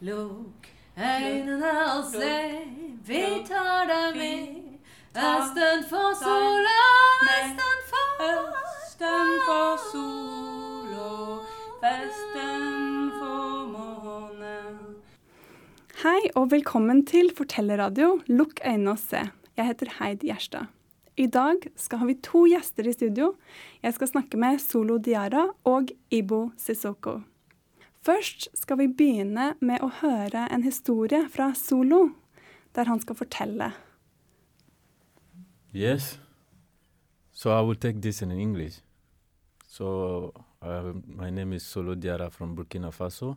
Lukk øynene og se, vi tar deg med. Østen for sola, østen for Østen for sol vesten for måne. Hei og velkommen til Fortellerradio Lukk øynene og se. Jeg heter Heid Gjerstad. I dag skal vi to gjester i studio. Jeg skal snakke med Solo Diara og Ibo Sissoko. Først skal vi begynne med å høre en historie fra Solo, der han skal fortelle. Yes. So I will take this in English. So uh, my name is Solo Diara from Burkina Faso.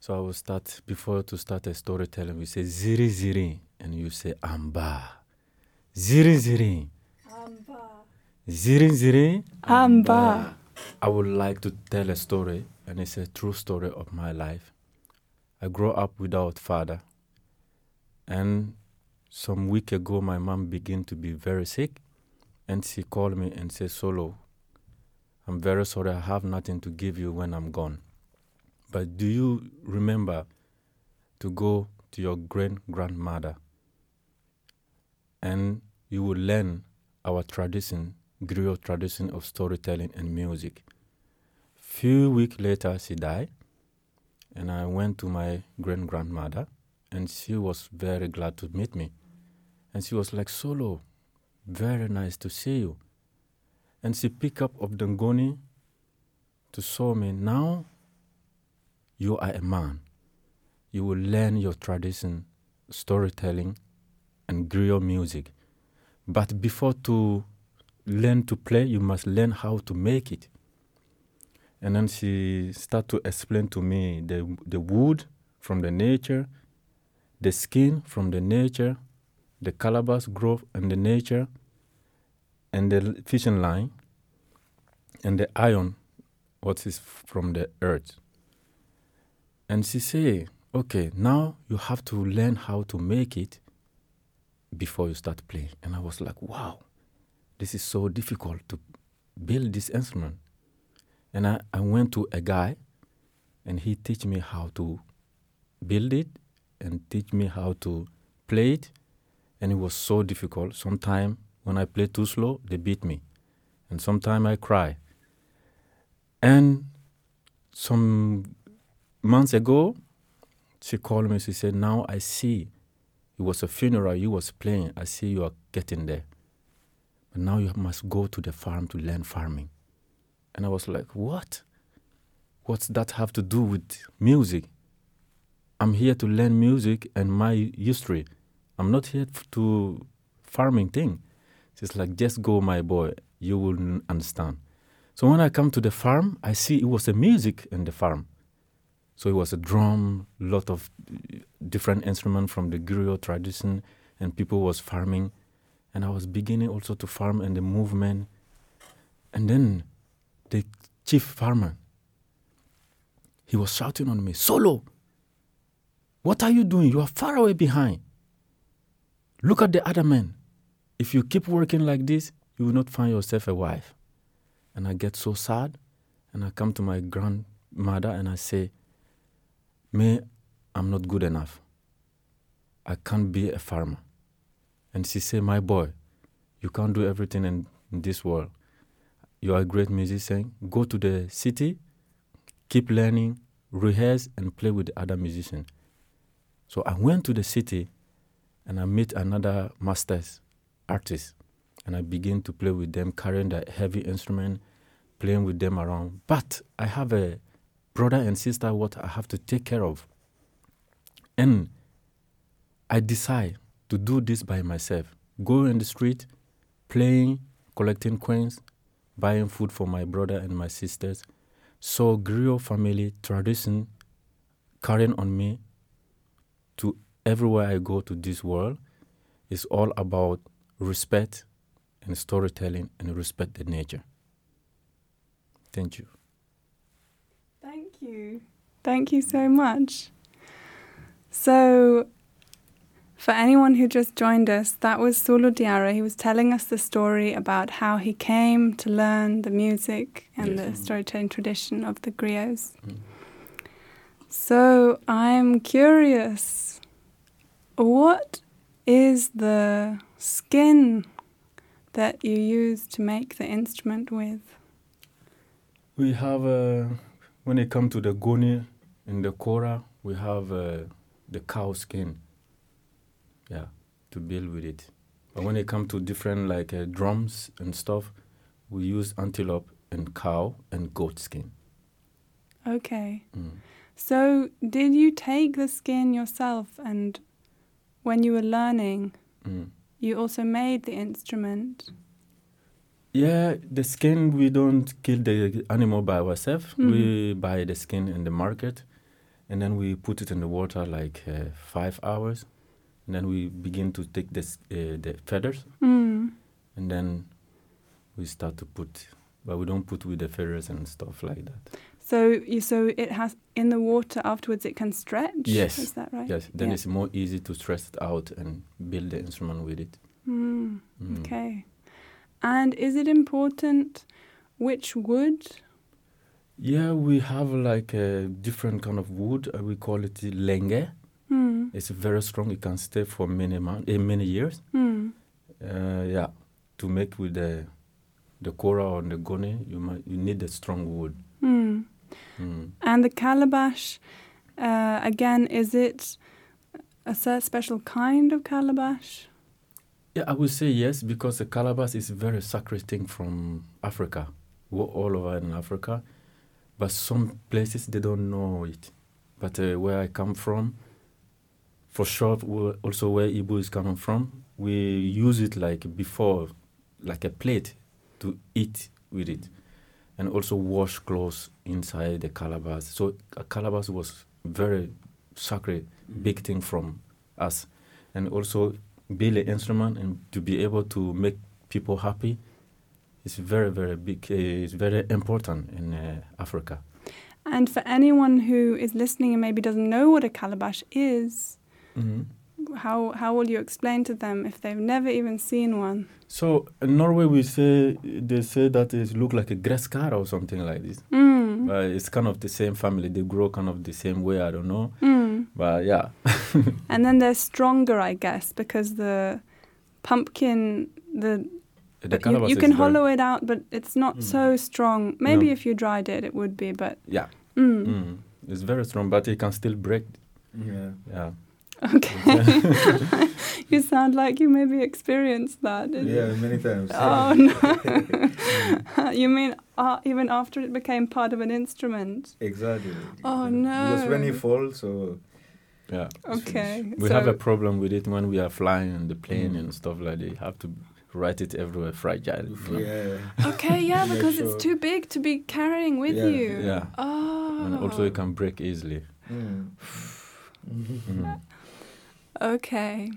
So I will start before to start a storytelling. We say ziri ziri, and you say amba. Ziri ziri. Ziri ziri. Amba. I would like to tell a story, and it's a true story of my life. I grew up without father, and some week ago, my mom began to be very sick, and she called me and said, "Solo, I'm very sorry. I have nothing to give you when I'm gone. But do you remember to go to your great grandmother, and you will learn our tradition, griot tradition of storytelling and music." Few weeks later, she died, and I went to my great grandmother, and she was very glad to meet me. And she was like, Solo, very nice to see you. And she picked up of Dongoni to show me now you are a man. You will learn your tradition, storytelling, and griot music. But before to learn to play, you must learn how to make it. And then she started to explain to me the, the wood from the nature, the skin from the nature, the calabash growth and the nature, and the fishing line, and the iron, what is from the earth. And she say, okay, now you have to learn how to make it before you start playing. And I was like, wow, this is so difficult to build this instrument. And I, I went to a guy, and he teach me how to build it and teach me how to play it. And it was so difficult. Sometimes when I play too slow, they beat me. And sometimes I cry. And some months ago, she called me. She said, "Now I see, it was a funeral. You was playing. I see you are getting there, but now you must go to the farm to learn farming." And I was like, "What? What's that have to do with music? I'm here to learn music and my history. I'm not here to farming thing." She's like, "Just go, my boy. You will understand." So when I come to the farm, I see it was a music in the farm. So it was a drum, lot of uh, different instruments from the griot tradition, and people was farming, and I was beginning also to farm and the movement, and then the chief farmer, he was shouting on me, "Solo, what are you doing? You are far away behind. Look at the other men. If you keep working like this, you will not find yourself a wife." And I get so sad, and I come to my grandmother and I say, me, I'm not good enough. I can't be a farmer. And she said, My boy, you can't do everything in, in this world. You are a great musician. Go to the city, keep learning, rehearse, and play with the other musicians. So I went to the city and I met another masters artist. And I began to play with them, carrying the heavy instrument, playing with them around. But I have a brother and sister what I have to take care of. And I decide to do this by myself. Go in the street, playing, collecting coins, buying food for my brother and my sisters. So griot family tradition carrying on me to everywhere I go to this world is all about respect and storytelling and respect the nature. Thank you. Thank you. Thank you so much. So, for anyone who just joined us, that was Solo Diarra. He was telling us the story about how he came to learn the music and Yes. the storytelling tradition of the griots. Mm. So I'm curious. What is the skin that you use to make the instrument with? We have, uh, when it comes to the goni and the kora, we have uh, the cow skin. Yeah, to build with it. But when it comes to different like uh, drums and stuff, we use antelope and cow and goat skin. Okay. Mm. So did you take the skin yourself and when you were learning, Mm. you also made the instrument? Yeah, the skin we don't kill the animal by ourselves. Mhm. We buy the skin in the market, and then we put it in the water like uh, five hours, and then we begin to take this uh, the feathers, Mm. and then we start to put, but we don't put with the feathers and stuff like that. So you so it has in the water afterwards it can stretch? Yes. Is that right? Yes, then Yeah. it's more easy to stress it out and build the instrument with it. Mm. Mm. Okay. And is it important which wood? Yeah, we have like a different kind of wood. Uh, we call it lenge. Mm. It's very strong. It can stay for many months, uh, many years. Mm. Uh, yeah, to make with the the kora or the goni, you might you need a strong wood. Mm. Mm. And the calabash, uh, again, is it a special kind of calabash? Yeah, I would say yes because the calabash is a very sacred thing from Africa, all over in Africa. But some places they don't know it. But uh, where I come from, for sure, also where Ibu is coming from, we use it like before, like a plate to eat with it, and also wash clothes inside the calabash. So a calabash was very sacred, big thing from us, and also build an instrument and to be able to make people happy is very very big uh, it's very important in uh, africa. And for anyone who is listening and maybe doesn't know what a calabash is, how how will you explain to them if they've never even seen one? so in norway we say they say that it look like a grescar or something like this Mm. but it's kind of the same family they grow kind of the same way i don't know Mm. but yeah And then they're stronger, I guess, because the pumpkin, the the you, you can hollow it out, but it's not Mm. so strong. Maybe No. if you dried it, it would be, but yeah mm. mm. it's very strong but it can still break Yeah. yeah okay. you sound like you maybe experienced that. didn't you? Yeah, many times. Oh no! you mean uh, even after it became part of an instrument? Exactly. Oh, no. Because when you fall, so yeah Okay. we so, have a problem with it when we are flying on the plane Mm. and stuff like that you have to write it everywhere fragile you know? yeah. okay, yeah, Make because sure- it's too big to be carrying with Yeah, you. yeah. Oh. and also it can break easily. Mm. Mm. Okay.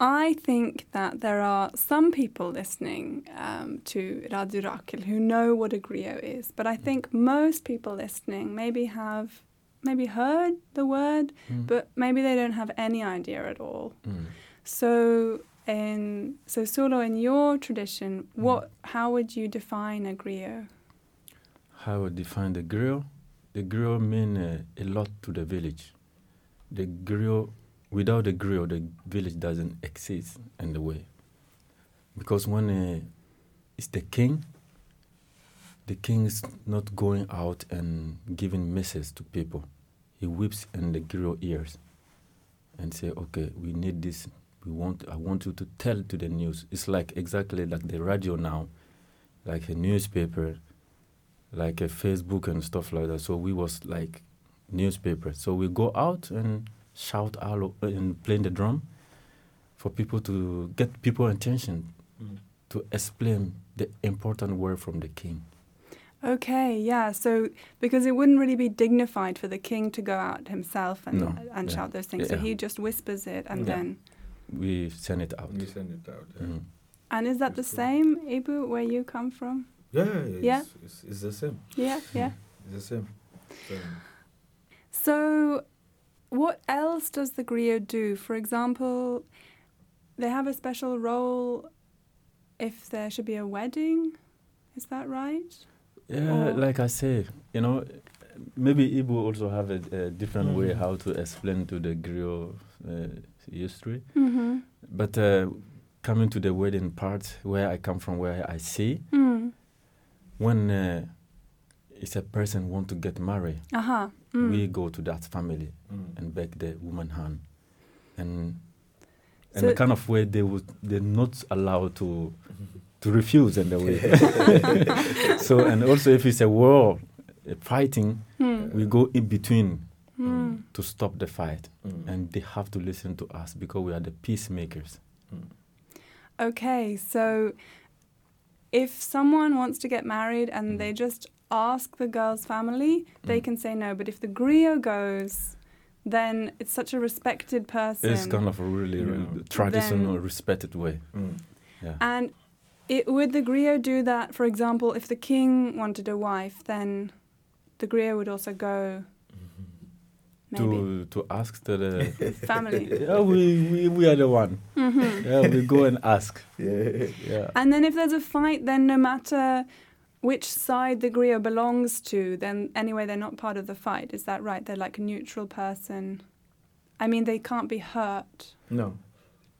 I think that there are some people listening um, to Radio Rakel who know what a griot is, but I think most people listening maybe have maybe heard the word, Mm. but maybe they don't have any idea at all. Mm. So, in so solo in your tradition, what how would you define a griot? How I would define the griot? The griot mean uh, a lot to the village. The griot, without the griot, the village doesn't exist in the way. Because when uh, it's the king, the king is not going out and giving messages to people. He whips in the griot ears and say, "Okay, we need this. We want. I want you to tell to the news. It's like exactly like the radio now, like a newspaper." like a Facebook and stuff like that. So we was like newspaper. So we go out and shout all o- and playing the drum for people to get people attention Mm. to explain the important word from the king. Okay, yeah. So because it wouldn't really be dignified for the king to go out himself and No, and yeah, shout those things, so he just whispers it and Yeah. then. We send it out. You send it out. Yeah. Mm. And is that the cool. same, Ibu, where you come from? Yeah, yeah, yeah, Yeah. It's, it's, it's the same. Yeah, yeah. It's the same. So, So, what else does the griot do? For example, they have a special role if there should be a wedding. Is that right? Yeah, Or- like I say, you know, maybe Ibu also have a, a different way Mm. how to explain to the griot uh, history. Mm-hmm. But uh, coming to the wedding part, where I come from, where I see, Mm. when uh, it's a person want to get married, Aha. Mm. we go to that family Mm. and beg the woman hand, and and So- the kind of way they would they're not allowed to to refuse in the way. so and also if it's a war, a fighting, Mm. we go in between Mm. to stop the fight, Mm. and they have to listen to us because we are the peacemakers. Okay, so if someone wants to get married and they just ask the girl's family, they Mm. can say no. But if the griot goes, then it's such a respected person. It's kind of a really, really Yeah. traditional, Then- respected way. Mm. Yeah. And it, would the griot do that, for example, if the king wanted a wife, then the griot would also go, maybe. to to ask to the Family. yeah we, we we are the one Mhm. yeah we go and ask Yeah. yeah And then if there's a fight, then no matter which side the griot belongs to, then anyway, they're not part of the fight. Is that right? They're like a neutral person. I mean, they can't be hurt. No.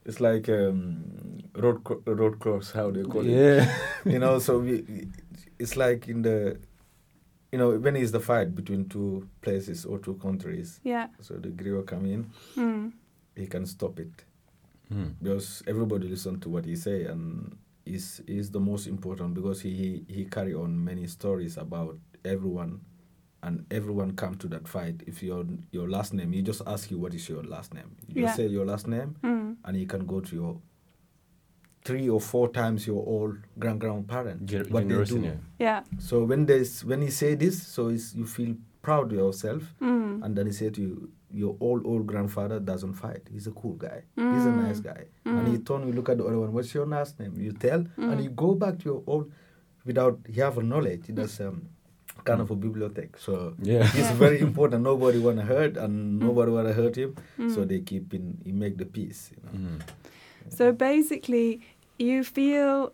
It's like um, road cro- road cross, how do you call it. yeah You know, so we, it's like in the, you know, when is the fight between two places or two countries, Yeah. so the griot come in, Mm. he can stop it Mm. because everybody listen to what he say and is is the most important because he, he he carry on many stories about everyone and everyone come to that fight if your your last name he just ask you what is your last name you Yeah. say your last name Mm. and you can go to your three or four times your old grand grandparent Gen- what they generation do yeah. Yeah. so when there's when he say this so it's, you feel proud of yourself Mm. and then he say to you your old old grandfather doesn't fight. He's a cool guy. He's a Mm. nice guy. And he turn you look at the other one. What's your last name? You tell and Mm. you go back to your old without he have a knowledge. That's um kind of a bibliothèque so Yeah. it's Yeah. very important. Nobody want to hurt and nobody want to hurt him. So Mm. they keep in he make the peace you know. Mm. So basically, you feel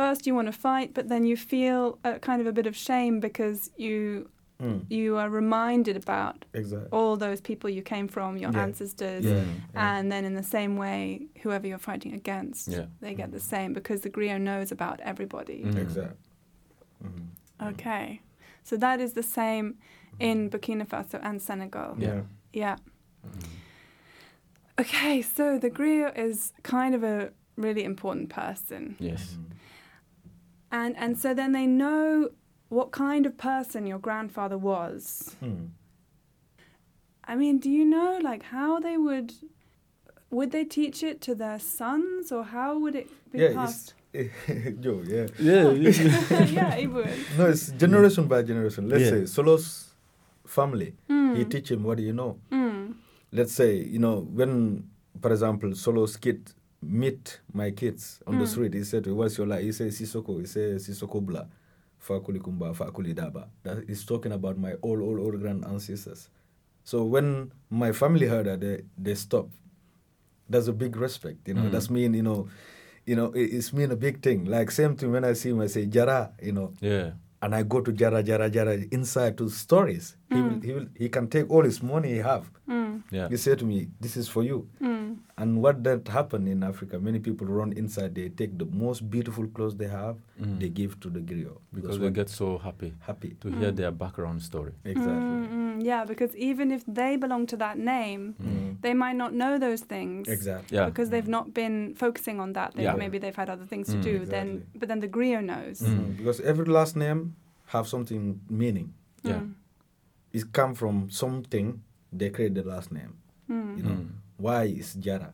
first you want to fight, but then you feel a kind of a bit of shame because you Mm, you are reminded about exactly all those people you came from, your Yeah. ancestors, yeah, Mm. yeah. and then in the same way, whoever you're fighting against, Yeah. they get the same because the griot knows about everybody. Mm. exactly Mhm. Okay, so that is the same in Burkina Faso and Senegal. Yeah. Yeah. Mm. Okay, so the griot is kind of a really important person, yes and and so then they know what kind of person your grandfather was. Mm. I mean, do you know like how they would would they teach it to their sons or how would it be yeah passed? it's Joe, yeah yeah yeah, it would. no it's generation by generation let's Yeah. say Solo's family Mm. he teach him what do you know Mm. let's say you know when for example Solo's kid meet my kids on the Mm. street he said what's your life he says Sissoko he says Sissoko Bla Fakuli Kumba Fakuli Daba. That is talking about my old old old grand ancestors. So when my family heard that they they stop that's a big respect you know. Mm. that's mean you know you know it, it's mean a big thing. Like same thing when I see him I say Jara you know. Yeah. And I go to Jara Jara Jara inside to stories. He will Mm. he will he can take all his money he have. Mm. Yeah he said to me, "This is for you." Mm. And what that happened in Africa, many people run inside. They take the most beautiful clothes they have, Mm. they give to the griot because they get so happy happy. to hear Mm. their background story Exactly. Mm, mm, yeah, because even if they belong to that name, Mm. they might not know those things. Exactly. yeah Because they've not been focusing on that. They, Yeah. Maybe they've had other things to Mm. do. Then, but then the griot knows. Mm. Mm. Because every last name have something meaning. Yeah. Mm. It come from something. They create the last name. Mm. You know Mm. why is Jara?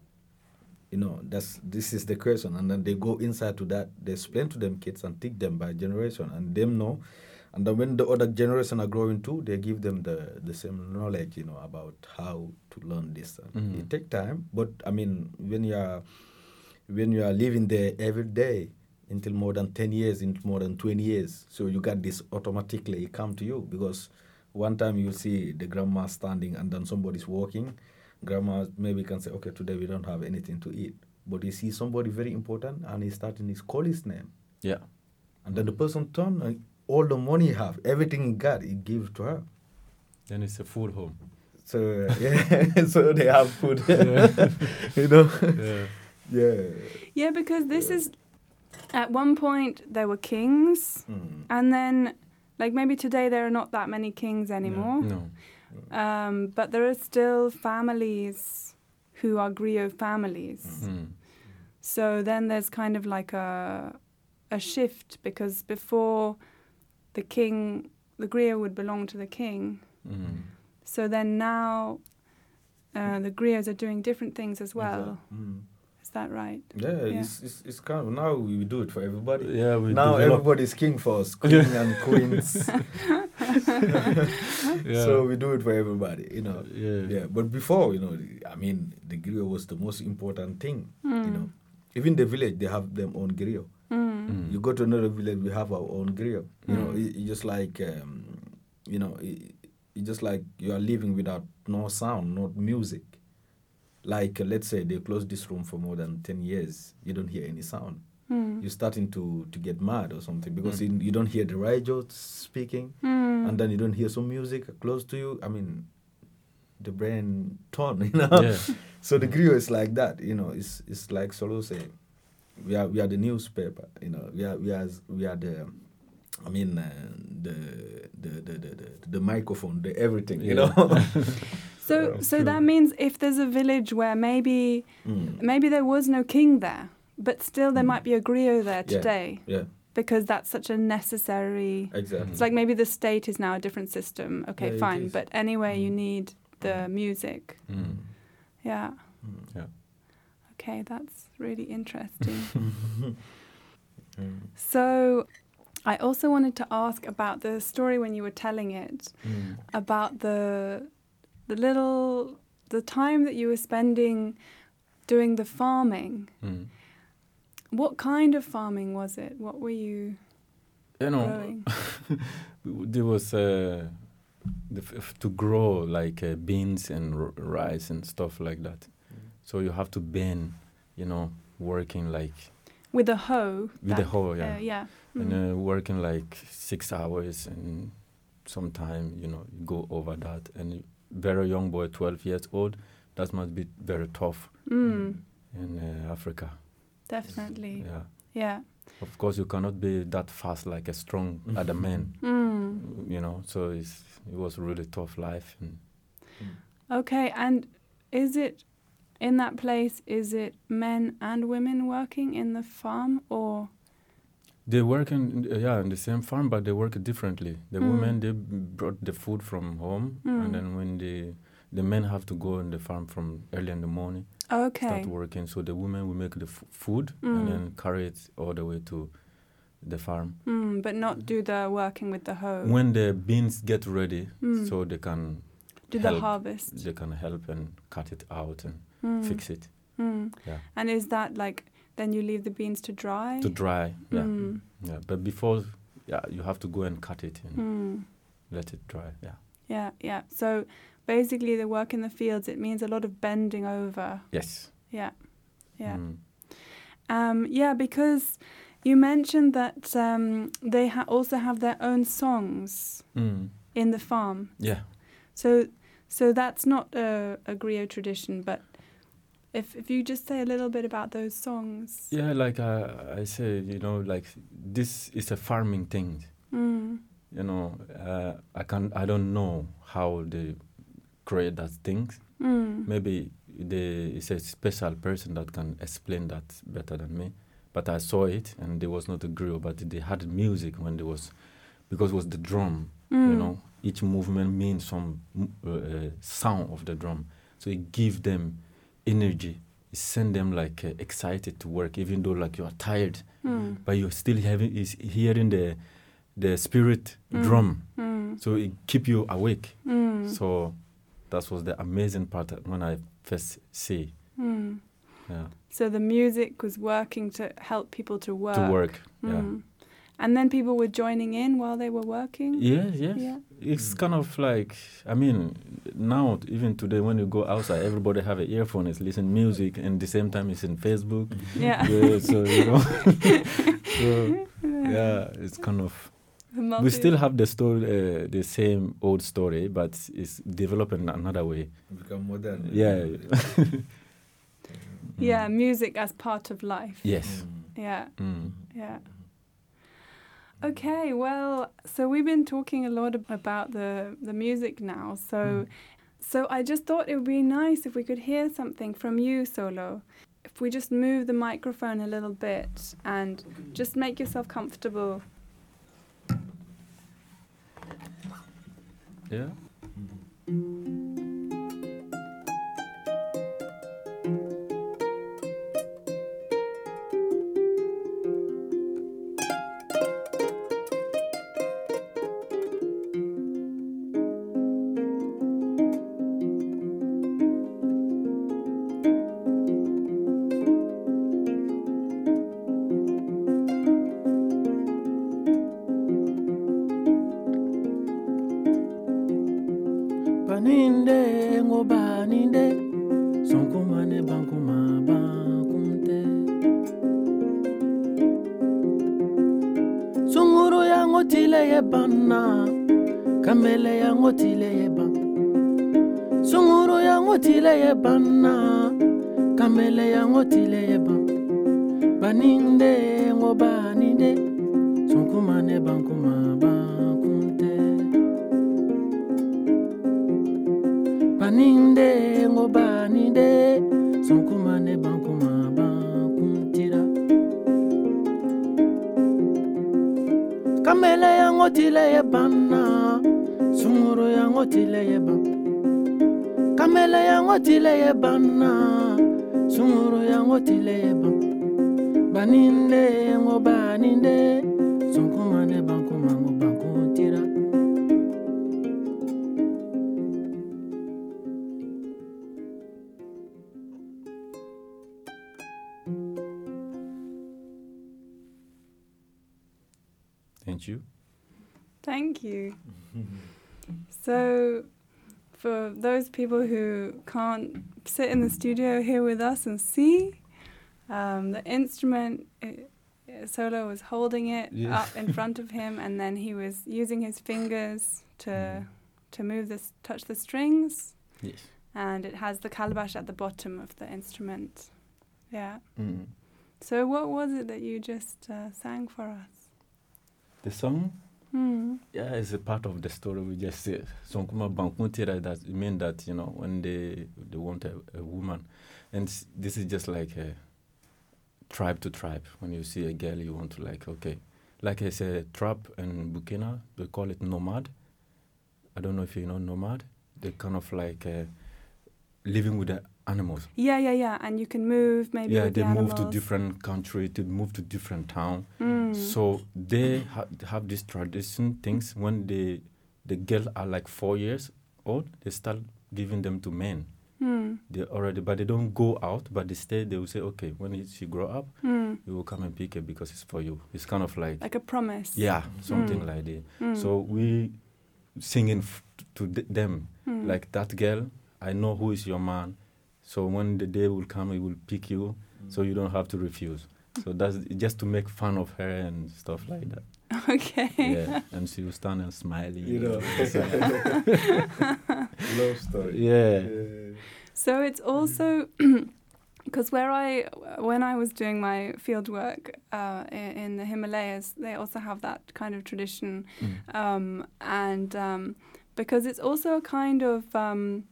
You know that's this is the question, and then they go inside to that. They explain to them kids and teach them by generation, and them know. And then when the other generation are growing too, they give them the the same knowledge, you know, about how to learn this. And Mhm. It take time, but I mean, when you are when you are living there every day until more than 10 years, into more than 20 years, so you got this automatically it come to you because one time you see the grandma standing and then somebody's walking, grandma maybe can say, okay, today we don't have anything to eat. But you see somebody very important and he's starting his call his name. yeah And then the person turn and all the money he have, everything he got, he gives to her. Then it's a full home. So uh, yeah, so they have food. Yeah. you know. Yeah. Yeah. Yeah, because this is at one point there were kings, Mm. and then like maybe today there are not that many kings anymore. No. Um, but there are still families who are griot families. Mm. So then there's kind of like a a shift because before the king, the griot would belong to the king. Mm. So then now uh, the griots are doing different things as well. Mm. Is that right? Yeah, Yeah. It's, it's it's kind of now we do it for everybody. Yeah, we now develop- everybody's king for us, queen and queens. Yeah. So we do it for everybody, you know. yeah. Yeah, but before, you know, I mean, the griot was the most important thing, you Mm. know. Even the village, they have their own griot. Mm. Mm. You go to another village, we have our own griot. You know, Mm. it, it just like, um, you know, it, it just like you are living without no sound, no music. Like, uh, let's say they close this room for more than 10 years, you don't hear any sound. Mm. You're starting to, to get mad or something because Mm. you, you don't hear the radio speaking Mm. and then you don't hear some music close to you. I mean, the brain torn, you know. Yeah. So the griot is like that, you know. It's it's like Solo say, we are we are the newspaper, you know. We are we are we are the, I mean, uh, the, the, the the the the microphone, the everything, you Yeah. know. So, so that means if there's a village where maybe Mm, maybe there was no king there, but still there Mm. might be a griot there Yeah. today yeah, because that's such a necessary. exactly. It's like maybe the state is now a different system. Okay, Yeah, fine, but anyway, you Mm. need the music. Mm. Yeah. Mm. Yeah. Okay, that's really interesting. Mm. so, I also wanted to ask about the story when you were telling it Mm. about the the little the time that you were spending doing the farming. Mm. What kind of farming was it? What were you You know, there was uh, the f- f- to grow like uh, beans and r- rice and stuff like that. So you have to bend, you know, working like With a hoe. with a hoe, yeah, Uh, yeah. and Mm. uh, working like six hours and sometime you know you go over that. And very young boy, twelve years old, that must be very tough Mm, in uh, Africa. definitely. Yeah, Yeah. of course you cannot be that fast like a strong other man. Mm. You know, so it's, it was really tough life. And Okay, and is it in that place? Is it men and women working in the farm, or They work in uh, yeah in the same farm, but they work differently. The Mm. women they brought the food from home, Mm. and then when the the men have to go on the farm from early in the morning, okay? start working. So the women will make the f- food Mm. and then carry it all the way to the farm. Mm, but not do the working with the hoe. When the beans get ready, Mm. so they can do the harvest. they can help and cut it out and Mm. fix it Mm. Yeah. And is that like then you leave the beans to dry? to dry. Yeah, Mm. yeah. But before, yeah, you have to go and cut it and Mm. let it dry. Yeah. Yeah, yeah. So basically, the work in the fields it means a lot of bending over. Yes. Yeah, yeah. Mm. Um, yeah, because you mentioned that um, they ha- also have their own songs Mm. in the farm. Yeah. So, so that's not a, a griot tradition, but if if you just say a little bit about those songs. Yeah, like uh, I say, you know, like this is a farming thing. Mm. You know, uh, I can I don't know how they create that things. Mm. Maybe they it's a special person that can explain that better than me. But I saw it, and there was not a griot, but they had music when there was, because it was the drum. You Mm. know, each movement means some uh, uh, sound of the drum, so it gives them energy. It send them like uh, excited to work, even though like you are tired, Mm. but you're still having is hearing the the spirit Mm. drum, Mm. so it keep you awake. Mm. So that was the amazing part when I first see. Mm. Yeah, So the music was working to help people to work. to work. Yeah. Mm. And then people were joining in while they were working. Yeah, yeah. Yeah. It's kind of like I mean, now even today when you go outside, everybody have an earphone, is listen music, and the same time it's in Facebook. Yeah. yeah, so you know, so yeah, it's kind of we still have the story, uh, the same old story, but it's developed in another way. Become modern. Yeah. Yeah, music as part of life. Yes. Yeah, Mm. yeah. Okay, well, so we've been talking a lot about the the music now. So, Mm. so I just thought it would be nice if we could hear something from you, Solo. If we just move the microphone a little bit and just make yourself comfortable. Yeah. baninde people who can't sit in the studio here with us and see, um, the instrument, it, Solo was holding it Yeah. up in front of him, and then he was using his fingers to Mm. to move this, touch the strings, Yes. and it has the calabash at the bottom of the instrument. Yeah. Mm. So, what was it that you just uh, sang for us? The song, Hmm. yeah, it's a part of the story we just said. Sonkuma Bankuntira, that mean that, you know, when they they want a, a woman. And this is just like a tribe to tribe. When you see a girl, you want to like, okay. Like I said, trap in Burkina, they call it nomad. I don't know if you know nomad. They kind of like uh, living with the animals. Yeah, yeah, yeah. And you can move maybe. yeah, they the move to different country, to move to different town. Mm. So they ha- have this tradition things when they the girl are like four years old, they start giving them to men. Mm. They already, but they don't go out, but they stay. They will say, okay, when it- she grow up, Mm. you will come and pick it because it's for you. It's kind of like, Like a promise. yeah, something Mm. like that. Mm. So we singing f- to th- them Mm. like that girl. I know who is your man. So when the day will come, he will pick you, so you don't have to refuse. So that's just to make fun of her and stuff like that. Okay. Yeah, and she will stand and smiling. You know. Love story. Yeah. So it's also because where I when I was doing my field work uh, in, in the Himalayas, they also have that kind of tradition, Mm. um, and um, because it's also a kind of um,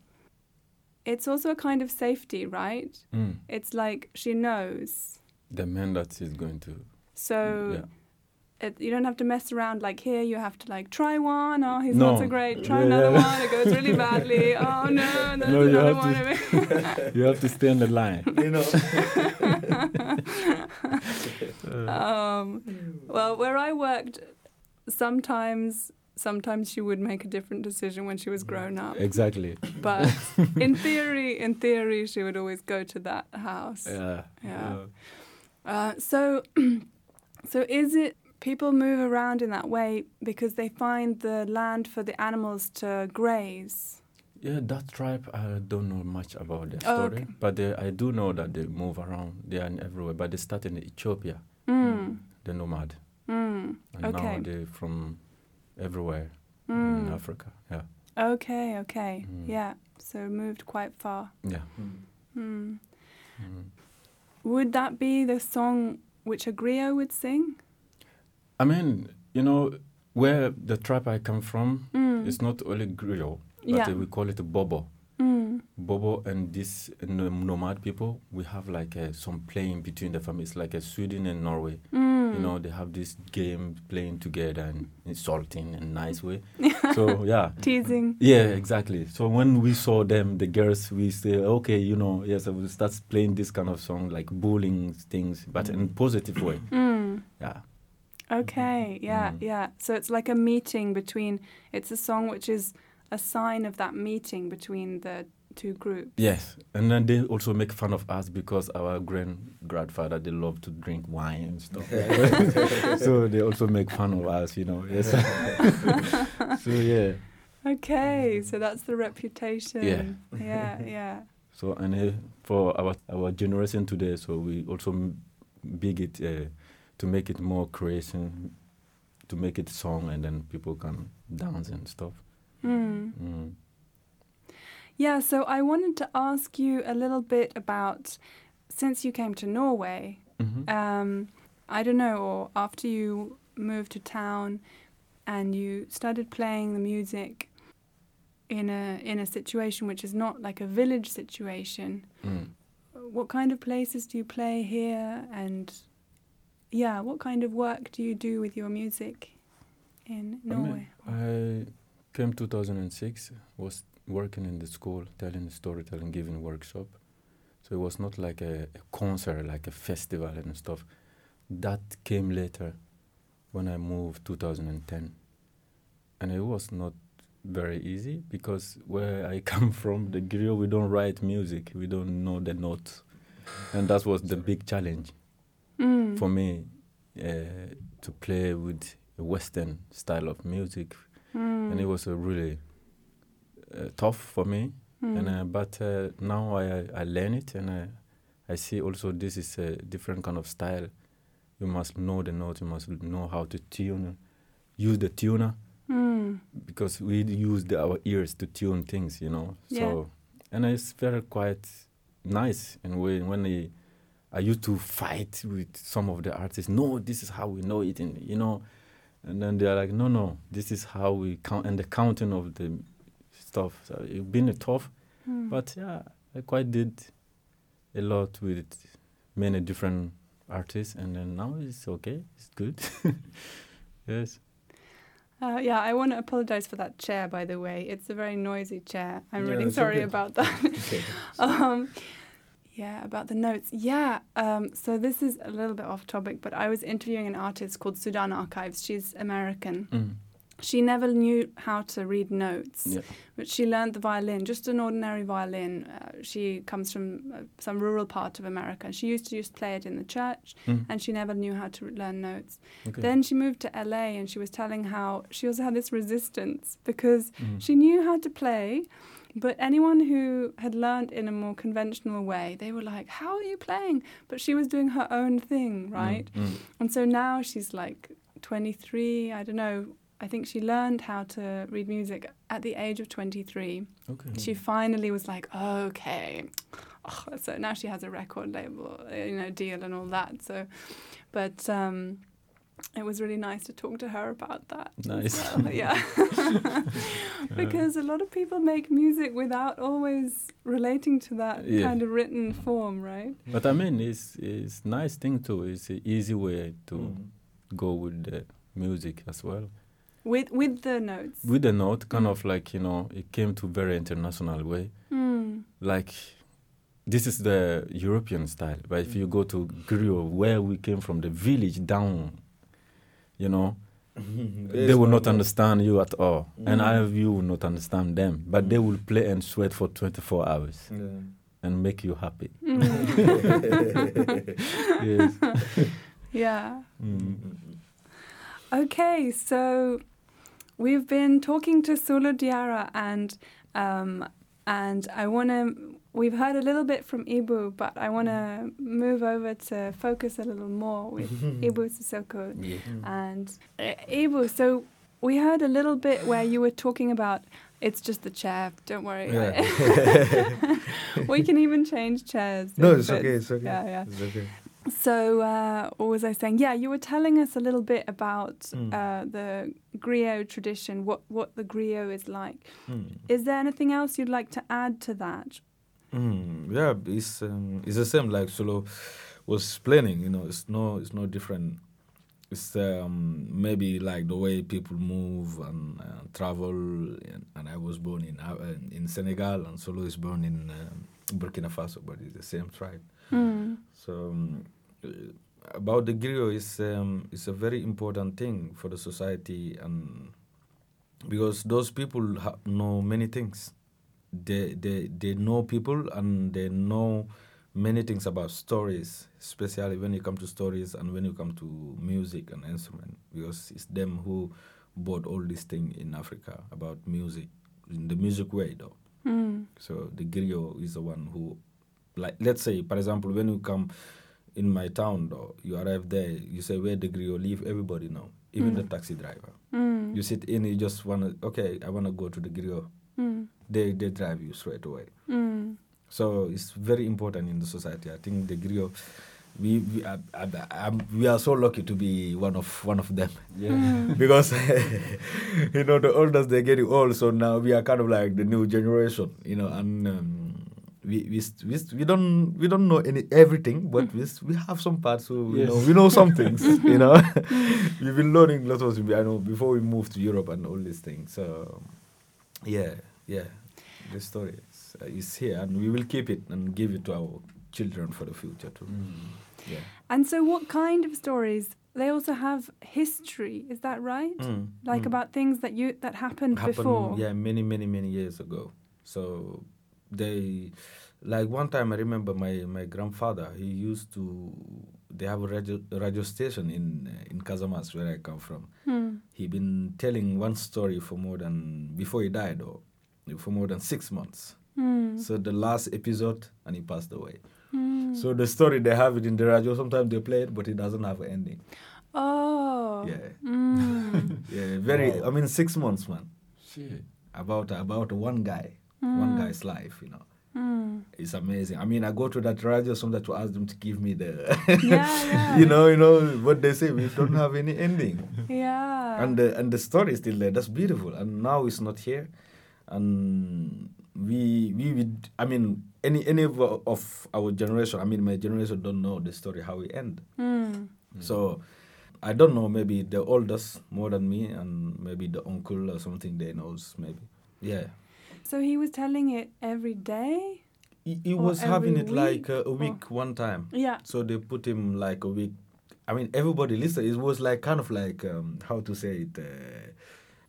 it's also a kind of safety, right? Mm. It's like she knows, The man that she's going to. so. yeah. It, you don't have to mess around like here. You have to like try one. Oh, he's No. not so great. Try Yeah, another yeah. one. It goes really badly. Oh no, there's No, you another have one. You have to stay on the line. You know. um, well, where I worked, sometimes sometimes she would make a different decision when she was grown up. Exactly. But in theory, in theory, she would always go to that house. Yeah. Yeah. Uh, so, so is it people move around in that way because they find the land for the animals to graze? Yeah, that tribe, I don't know much about their Oh, story, okay. but they, I do know that they move around. They are everywhere, but they start in Ethiopia, Mm. the nomad, Mm. and Okay. now they from everywhere in Mm. Africa. Yeah, Okay, okay. Mm. Yeah. So moved quite far. yeah. Hmm. Mm. Would that be the song which a griot would sing? I mean, you know, where the tribe I come from, Mm. it's not only griot, but Yeah. we call it a bobo. Mm. Bobo and this uh, nomad people, we have like uh, some playing between the families, like uh, Sweden and Norway. Mm. You know, they have this game playing together and insulting in a nice way. so yeah, Teasing. yeah, exactly. So when we saw them, the girls, we say, okay, you know, yes, I will start playing this kind of song, like bullying things, but in positive way. Mm. Yeah, Okay, yeah, Mm. yeah. So it's like a meeting between, it's a song which is a sign of that meeting between the two groups. yes. And then they also make fun of us because our grand grandfather they love to drink wine and stuff. so they also make fun of us, you know. Yes. so yeah. Okay, so that's the reputation. Yeah. yeah, yeah. So and uh, for our our generation today, so we also m- big it uh, to make it more creation, to make it song, and then people can dance and stuff. Mm. Mm. Yeah, so I wanted to ask you a little bit about since you came to Norway, Mhm. um, I don't know, or after you moved to town and you started playing the music in a in a situation which is not like a village situation. Mm. What kind of places do you play here and yeah, what kind of work do you do with your music in I mean, Norway? I came 2006, was working in the school, telling the storytelling, giving workshop. So it was not like a, a concert, like a festival and stuff. That came later when I moved 2010. And it was not very easy because where I come from, the griot, we don't write music, we don't know the notes. And that was the big challenge Mm. for me uh, to play with a Western style of music Mm. and it was uh, really uh, tough for me. And Mm. uh, but uh, now I I learn it, and I I see also this is a different kind of style. You must know the notes. You must know how to tune, use the tuner Mm. because we use the, our ears to tune things, you know. Yeah. So and it's very quite nice. And when when I, I used to fight with some of the artists. No, this is how we know it, and you know. And then they're like, no, no, this is how we count, and the counting of the stuff. So it's been a tough, Mm. but yeah, I quite did a lot with many different artists, and then now it's okay, it's good. yes. Uh, yeah, I want to apologize for that chair, by the way. It's a very noisy chair. I'm Yeah, really sorry okay. about that. Okay. um, yeah, about the notes. Yeah, um, so this is a little bit off topic, but I was interviewing an artist called Sudan Archives. She's American. Mm. She never knew how to read notes, Yeah. but she learned the violin, just an ordinary violin. Uh, she comes from uh, some rural part of America. She used to just play it in the church, Mm. and she never knew how to learn notes. Okay. Then she moved to LA and she was telling how she also had this resistance because Mm. she knew how to play, but anyone who had learned in a more conventional way, they were like, How are you playing? But she was doing her own thing, right? Mm. Mm. And so now she's like 23, I don't know. I think she learned how to read music at the age of 23. Okay. She finally was like, okay. Oh, so now she has a record label, you know, deal and all that. So, but um, it was really nice to talk to her about that. Nice. well, Yeah. because a lot of people make music without always relating to that Yeah. kind of written form, right? But I mean, it's it's nice thing too. It's an easy way to Mm. go with the music as well. With with the notes. With the note, kind Mm. of like you know, it came to very international way. Mm. Like this is the European style, but if you go to griot, where we came from, the village down, you know, they will not understand you at all, and Mm. I of you will not understand them. But they will play and sweat for twenty four hours Yeah. and make you happy. Mm. yes. yeah. Mm. Okay, so we've been talking to Solo Diara and um, and I want to. We've heard a little bit from Ibu, but I want to move over to focus a little more with Ibu Sissoko Yeah. and uh, Ibu. So, we heard a little bit where you were talking about it's just the chair. Don't worry. Yeah. we can even change chairs. no, it's okay. It's okay. Yeah, yeah. It's okay. So, uh, what was I saying? Yeah, you were telling us a little bit about Mm. uh, the griot tradition, what, what the griot is like. Mm. Is there anything else you'd like to add to that? Mm, yeah, it's um, it's the same like Solo was explaining. You know, it's no it's no different. It's um, maybe like the way people move and uh, travel. And, and I was born in uh, in Senegal, and Solo is born in um, Burkina Faso, but it's the same tribe. Mm. So um, uh, about the griot is um, is a very important thing for the society, and because those people ha- know many things. They they they know people and they know many things about stories, especially when you come to stories and when you come to music and instrument, because it's them who brought all these things in Africa about music in the music way though. Mm. So the griot is the one who, like, let's say, for example, when you come in my town, though, you arrive there, you say where the griot live, everybody know, even the Mm. taxi driver. Mm. You sit in, you just wanna, okay, I wanna go to the griot. Mm. They they drive you straight away. Mm. So it's very important in the society. I think the griot. We we are, are- are- we are so lucky to be one of one of them Mm. because you know the oldest they're getting old so now we are kind of like the new generation you know and um, we, we we we don't we don't know any everything but we we have some parts so you know we know some things you know we've been learning lots of I know before we moved to Europe and all these things so yeah yeah the story is, uh, is here and we will keep it and give it to our children for the future too yeah And so, what kind of stories? They also have history. Is that right? Mm, Like mm. about things that you that happened, happened before. yeah many many many years ago so they like one time i remember my my grandfather he used to they have a radio, radio station in uh, in Casamance where i come from Hmm. he been telling one story for more than before he died or for more than six months Hmm. so the last episode and he passed away Hmm. so the story they have it in the radio sometimes they play it but it doesn't have an ending Oh. yeah Mm. yeah very Wow. i mean six months man Shit. about about one guy, one Mm. guy's life. You know, Mm. it's amazing. I mean, I go to that radio sometimes to ask them to give me the, Yeah, yeah. you know, you know what they say. We don't have any ending, Yeah. and the and the story is still there. That's beautiful. And now it's not here, and we we would. I mean, any any of our- of our generation. I mean, my generation don't know the story how we end. Mm. So. I don't know, maybe the oldest more than me, and maybe the uncle or something they knows, maybe. Yeah. So he was telling it every day. He, he was having it like week, uh, a or- week one time. Yeah. So they put him like a week. I mean, everybody listen. It was like kind of like um, how to say it. Uh,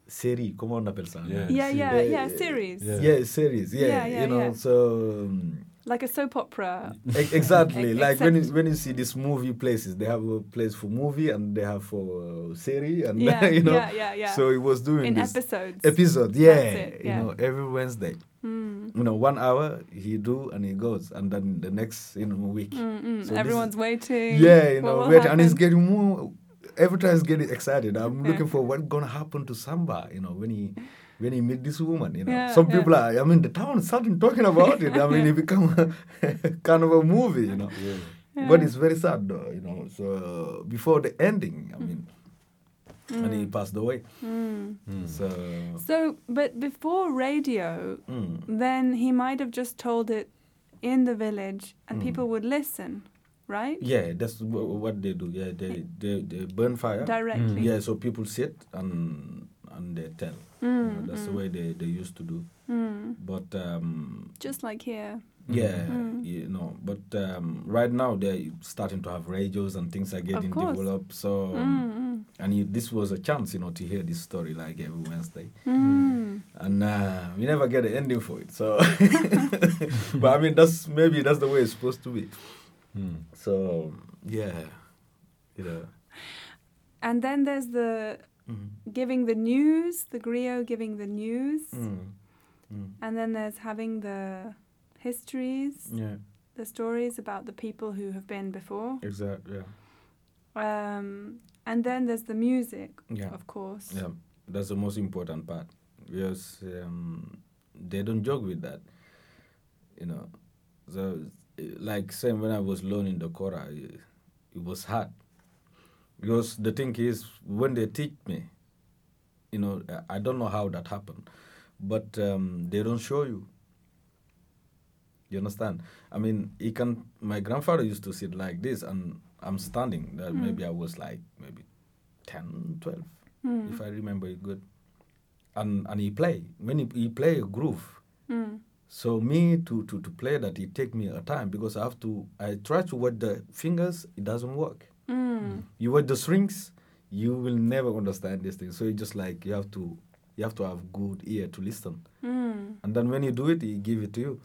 série, comment on appelle ça? Yeah. Yeah, see. yeah, Uh, yeah. Series. Yeah. Yeah, series. Yeah, Yeah, yeah, you know. yeah. So um, Like a soap opera. exactly, Ex- like when you, when you see these movie places, they have a place for movie and they have for uh, series, and Yeah, you know. yeah, yeah, yeah. So he was doing In this episodes. episode. Yeah, it, yeah. you know, every Wednesday. Mm. You know, one hour he do and he goes, and then the next you know week. Mm, mm. So Everyone's waiting. Yeah, you know, will wait, and it's getting more. Every time it's getting excited. I'm Yeah. looking for what's gonna happen to Samba. You know, when he when he met this woman. You know, Yeah, some yeah. people are. I mean, the town starting talking about it. I mean, it become kind of a movie. You know, Yeah. but it's very sad though. You know, so before the ending, I mean, and he passed away. Mm. Mm. So. So, but before radio, mm, then he might have just told it in the village and Mm. people would listen, right? Yeah, that's wh- what they do. Yeah, they they, they burn fire. Directly. Yeah, so people sit and and they tell. You Mm, know, that's the mm. way they, they used to do. Mm. But um, Just like here. yeah, Mm. you know. But um, right now they're starting to have radios and things are getting developed. So Mm, and you, this was a chance, you know, to hear this story like every Wednesday. mm. Mm. And uh, we never get an ending for it. So, but I mean, that's maybe that's the way it's supposed to be. Mm. So yeah, you know. And then there's the Mm. giving the news, the griot giving the news. Mm. Mm. And then there's having the histories, Yeah, the stories about the people who have been before. exactly. Yeah. Um, and then there's the music, Yeah. of course. Yeah. That's the most important part because um, they don't joke with that. You know, so like same when I was learning the kora, it, it was hard because the thing is when they teach me, you know, I- don't know how that happened, but um, they don't show you. You understand? I mean, he can. My grandfather used to sit like this, and I'm standing. That maybe I was like maybe 10, 12, Mm. if I remember it good. And and he play when he, he play a groove. Mm. So me to, to, to play that it take me a time because I have to I try to watch the fingers it doesn't work. Mm. You watch the strings you will never understand this thing. So it's just like you have to you have to have good ear to listen. Mm. And then when you do it, he give it to you.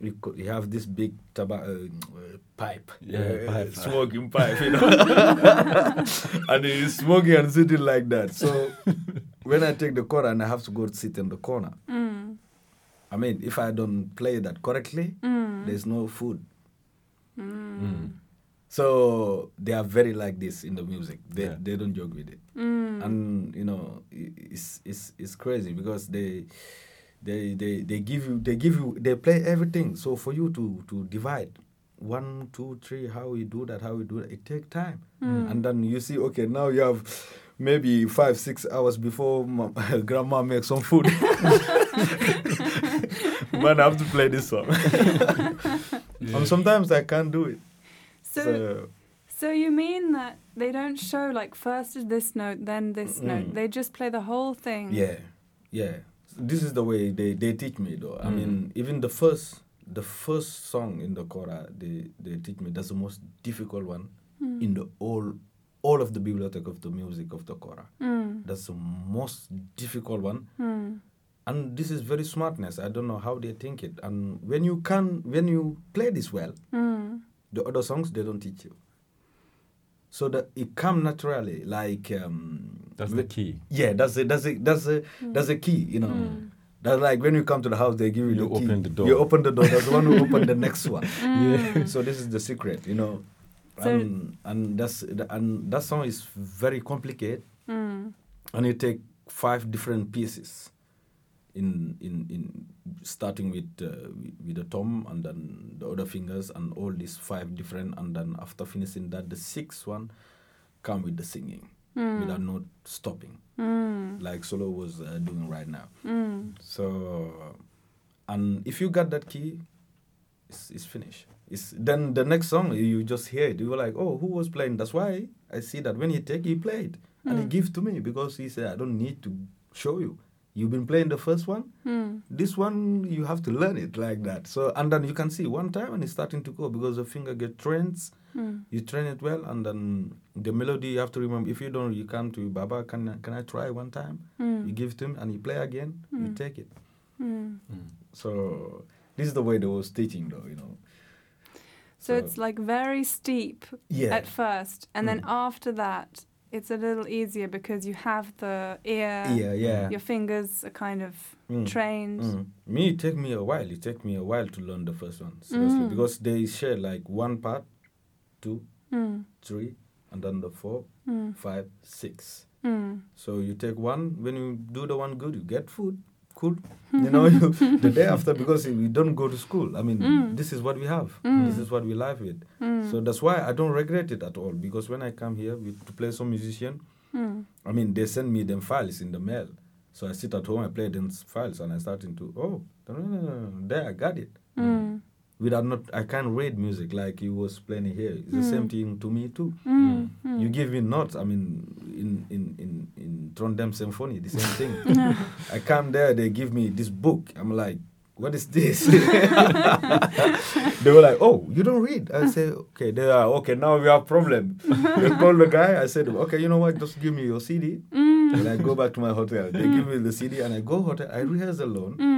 You, co- you have this big taba- uh, uh, pipe, Yeah, uh, pipe. smoking pipe, you know, and he's smoking and sitting like that. So when I take the corner and I have to go sit in the corner, Mm. I mean, if I don't play that correctly, Mm. there's no food. Mm. So they are very like this in the music. They Yeah. they don't joke with it. Mm. and you know it's it's it's crazy because they they they they give you they give you they play everything so for you to to divide one two three how you do that how you do that it take time and then you see okay now you have maybe five six hours before mom, grandma makes some food man i have to play this song and sometimes i can't do it So, so so you mean that they don't show like first this note, then this note. Mm. They just play the whole thing. Yeah, yeah. This is the way they, they teach me though. I Mm. mean, even the first the first song in the kora they, they teach me that's the most difficult one Mm. in the all all of the bibliothèque of the music of the kora. Mm. That's the most difficult one. Mm. And this is very smartness. I don't know how they think it. And when you can when you play this well, Mm. The other songs they don't teach you. So that it come naturally, like um, That's the key. yeah, that's it. that's it. that's a, that's a key, you know. Mm. That's like when you come to the house, they give you, You the key. open the door. You open the door. That's the one who open the next one. Mm. So this is the secret, you know. So- and and that's and that song is very complicated, Mm. and you take five different pieces, in in in starting with uh, with- the thumb and then the other fingers and all these five different, and then after finishing that, the sixth one come with the singing Mm. without not stopping, Mm. like Solo was uh, doing right now. Mm. So, and if you got that key, it's, it's finished. It's then the next song you just hear it. You were like, oh, who was playing? That's why I see that when he take, he played and he Mm. give to me because he said I don't need to show you. You've been playing the first one. Mm. This one you have to learn it like that. So and then you can see one time and it's starting to go because the finger get trained. Mm. You train it well and then the melody you have to remember. If you don't, you come to Baba. Can I- can I try one time? You Mm. give to him and he play again. You take it. So this is the way they was teaching, though, you know. So it's like very steep yeah, at first, and then after that, it's a little easier because you have the ear. yeah, yeah. Your fingers are kind of Mm, trained. mm. Me, it take me a while. It take me a while to learn the first one, seriously, Mm. because they share like one part, two, Mm. three, and then the four, Mm. five, six. Mm. So you take one. When you do the one good, you get food. Cool. You know, you, the day after, because we don't go to school. I mean, Mm. this is what we have. Mm. This is what we live with. Mm. So that's why I don't regret it at all. Because when I come here with, to play some musician, Mm. I mean, they send me them files in the mail. So I sit at home, I play them files, and I start into, oh, there, I got it. Mm. Without not, I can't read music like you was playing here. It's the same thing to me too. Mm. Mm. You give me notes. I mean, in in in in Trondheim Symphony, the same thing. I come there, they give me this book. I'm like, what is this? they were like, oh, you don't read. I say, okay, they are okay. Now we have problem. they call the guy. I said, okay, you know what? Just give me your CD. Mm. And I go back to my hotel. They give me the CD, and I go hotel. I rehearse alone, Mm.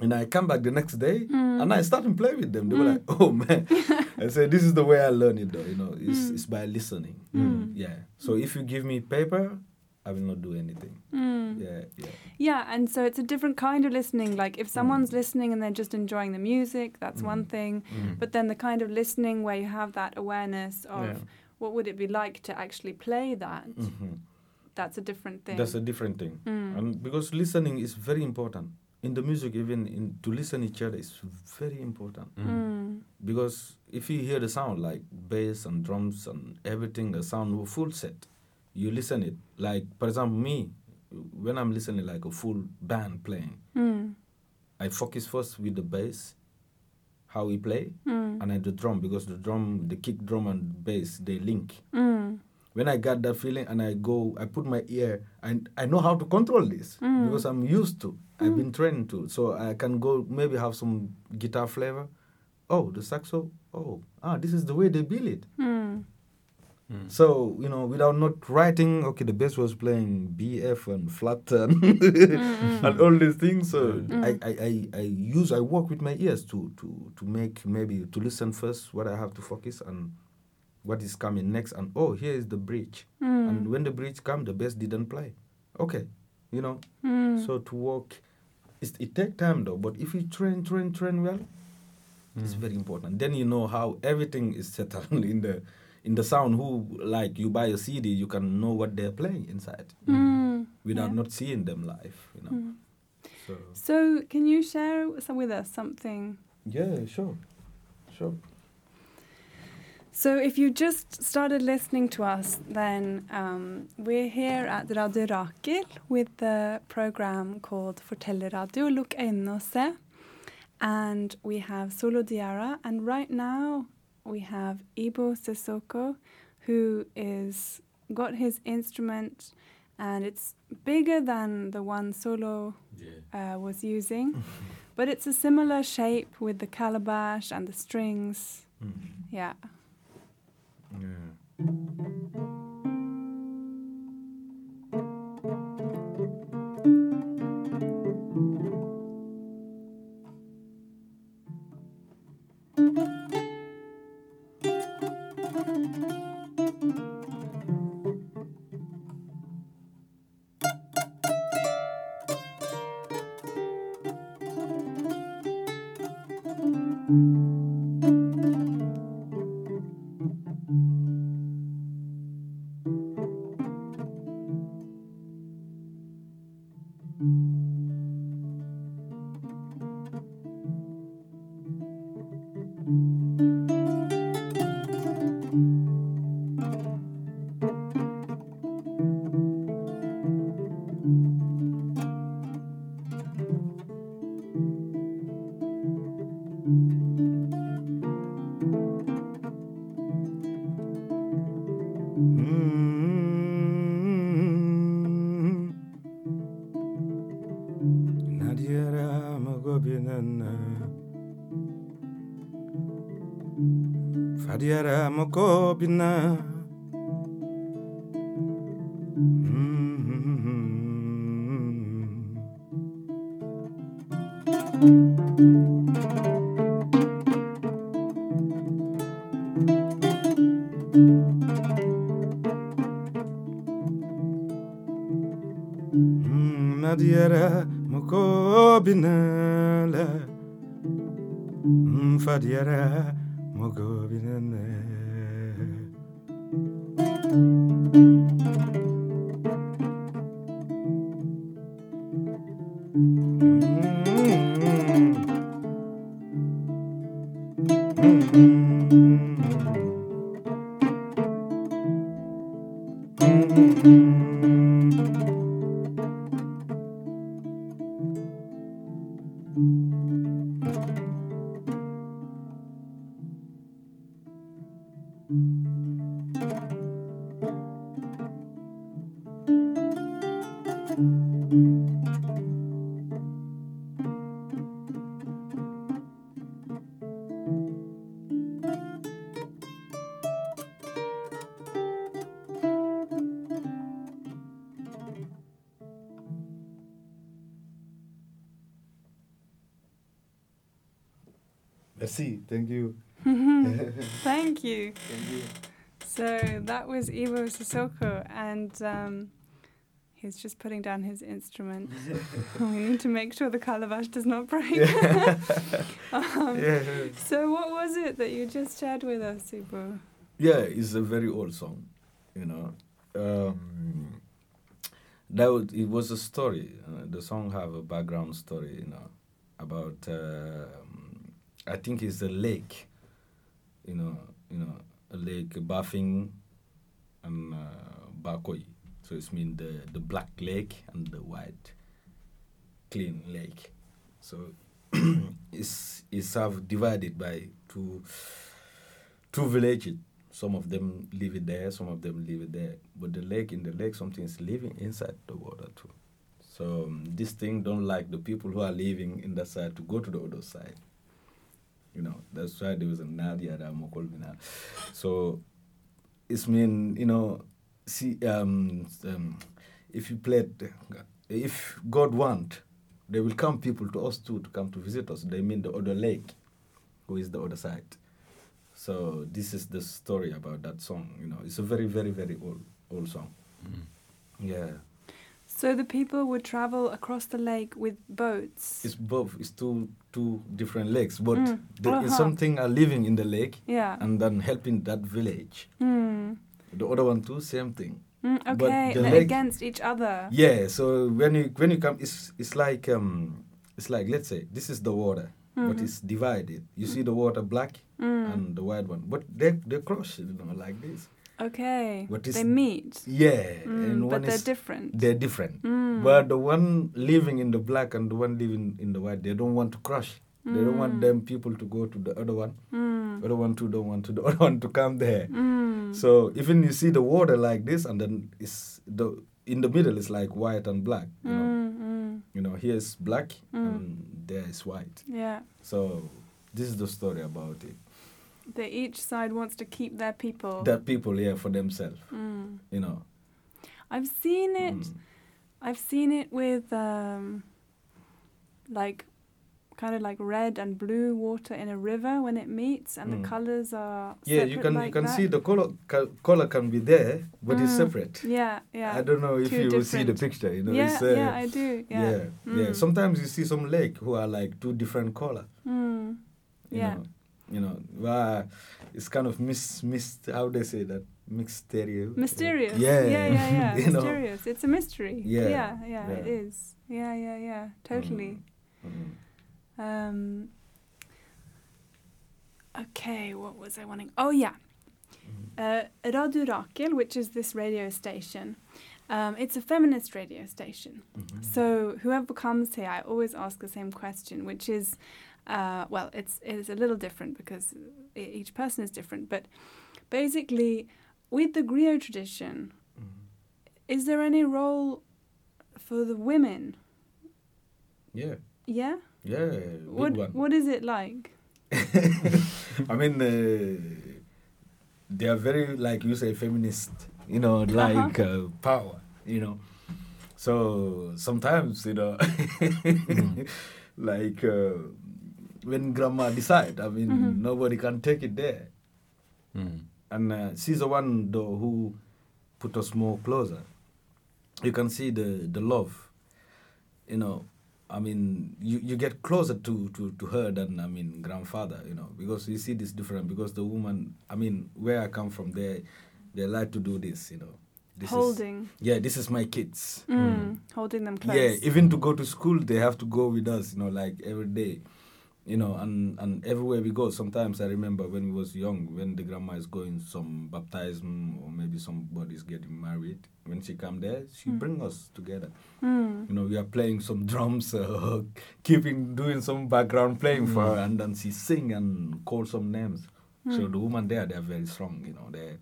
And I come back the next day, Mm. and I start and play with them. They were like, "Oh man!" I said, "This is the way I learn it, though. You know, it's, it's by listening. Mm. Yeah. So if you give me paper, I will not do anything. Mm. Yeah, yeah. Yeah, and so it's a different kind of listening. Like if someone's Mm. listening and they're just enjoying the music, that's one Mm. thing. Mm. But then the kind of listening where you have that awareness of Yeah. what would it be like to actually play that, Mhm. that's a different thing. That's a different thing. Mm. And because listening is very important. In the music, even in, to listen each other is very important. Mm. Because if you hear the sound like bass and drums and everything, the sound full set, you listen it. Like for example, me, when I'm listening like a full band playing, Mm. I focus first with the bass, how we play, Mm. and then the drum because the drum, the kick drum and bass they link. Mm. When I got that feeling and I go, I put my ear and I know how to control this Mm. because I'm used to. I've been trained to, so I can go maybe have some guitar flavor. Oh, the saxo. Oh, ah, this is the way they build it. Mm. Mm. So you know, without not writing, okay, the bass was playing B, F, and flat turn, Mm, and all these things. So Mm. I, I, I, I use, I work with my ears to, to, to make maybe to listen first what I have to focus and what is coming next. And oh, here is the bridge. Mm. And when the bridge come, the bass didn't play. Okay, you know. Mm. So to work, it's, it take time though. But if you train, train, train well, it's Mm. very important. Then you know how everything is settled in the in the sound. Who like you buy a CD, you can know what they're playing inside Mm. without Yeah. not seeing them live. You know. Mm. So So, can you share some, with us something? yeah, sure, sure. So, if you just started listening to us, then um, we're here at Radio Rakel with the program called Fortellerradio, Lukk øynene og se. And we have Solo Diara, and right now we have Ibu Sissoko, who is got his instrument, and it's bigger than the one Solo Yeah. uh, was using, but it's a similar shape with the calabash and the strings. Mm. Yeah. Yeah. Mm, Nadiera Mogobinala Mm, Fadiera Mogobinala Sissoko, and um, he's just putting down his instrument. we need to make sure the calabash does not break. um, Yeah. So, what was it that you just shared with us, Ibu? yeah, it's a very old song, you know. Um, that was, it was a story. Uh, the song have a background story, you know, about uh, I think it's a lake, you know, you know, a lake bathing and So it's mean the the black lake and the white clean lake. So it's it's have divided by two two villages. Some of them live it there, some of them live it there. But the lake in the lake, something is living inside the water too. So um, this thing don't like the people who are living in that side to go to the other side. You know, that's why there was a Nadia Ramokolvina. So it's mean, you know, see um, um if you played if God want, there will come people to us too to come to visit us. They mean the other lake, who is the other side. So this is the story about that song. You know, it's a very, very, very old, old song. Mm. Yeah, So the people would travel across the lake with boats. it's both. It's two, two different lakes, but Mm. there is Uh-huh. something are living in the lake yeah. and then helping that village. Mm. The other one too, same thing. Mm, But okay, the they're against each other. Yeah. So when you when you come, it's it's like um, it's like let's say this is the water, but Mhm. it's divided. You see the water black Mm. and the white one, but they they cross, you know, like this. Okay, But they meet. Yeah, Mm, and but they're is different. they're different. Mm. But the one living in the black and the one living in the white, they don't want to crush. They don't want Mm. them people to go to the other one. Mm. Other one too don't want to the other one to come there. Mm. So even you see the water like this, and then it's the in the middle is like white and black. You know, Mm, mm. you know here is black Mm. and there is white. Yeah, So this is the story about it. they each side wants to keep their people. Their people here for themselves. Mm. You know. I've seen it. Mm. I've seen it with um, like kind of like red and blue water in a river when it meets, and Mm. the colors are Yeah, you can like you can that. see the color color can be there, but it's Mm. separate. Yeah, yeah. I don't know if you will see the picture. You know, yeah, it's, uh, yeah, I do. Yeah. yeah, yeah. Mm. Sometimes you see some lake who are like two different color. Mm. Yeah. know, you know, it's kind of mis mis how they say that mysterious. Mysterious. Yeah, yeah, yeah. yeah. you know. Mysterious. It's a mystery. Yeah, yeah, yeah, yeah. is. Yeah, yeah, yeah. Totally. Um. Okay, what was I wanting? Oh yeah, uh, Radio Rakel, which is this radio station. Um, it's a feminist radio station. Mhm. So whoever comes here, I always ask the same question, which is, uh, well, it's it's a little different because each person is different. But basically, with the griot tradition, Mhm. is there any role for the women? Yeah, Yeah. Yeah, big What one. What is it like? I mean, uh, they are very like you say feminist. You know, like uh power. You know, so sometimes you know, like uh, when grandma decide, I mean, Mhm. nobody can take it there. Mm. and uh, she's the one though who put us more closer. You can see the the love, you know. I mean, you, you get closer to, to, to her than I mean grandfather, you know, because you see this different. Because the woman, I mean, where I come from, they they like to do this, you know. This Is, Holding. yeah, this is my kids. Mm. Holding them close. Yeah, even to go to school, they have to go with us, you know, like every day, you know, and, and everywhere we go. Sometimes I remember when we was young, when the grandma is going some baptism or maybe somebody's getting married. When she come there, she Mm. bring us together. Mm. You know, we are playing some drums, uh, keeping doing some background playing for her, and then she sing and call some names. So Mm. the woman there, they're very strong. You know, they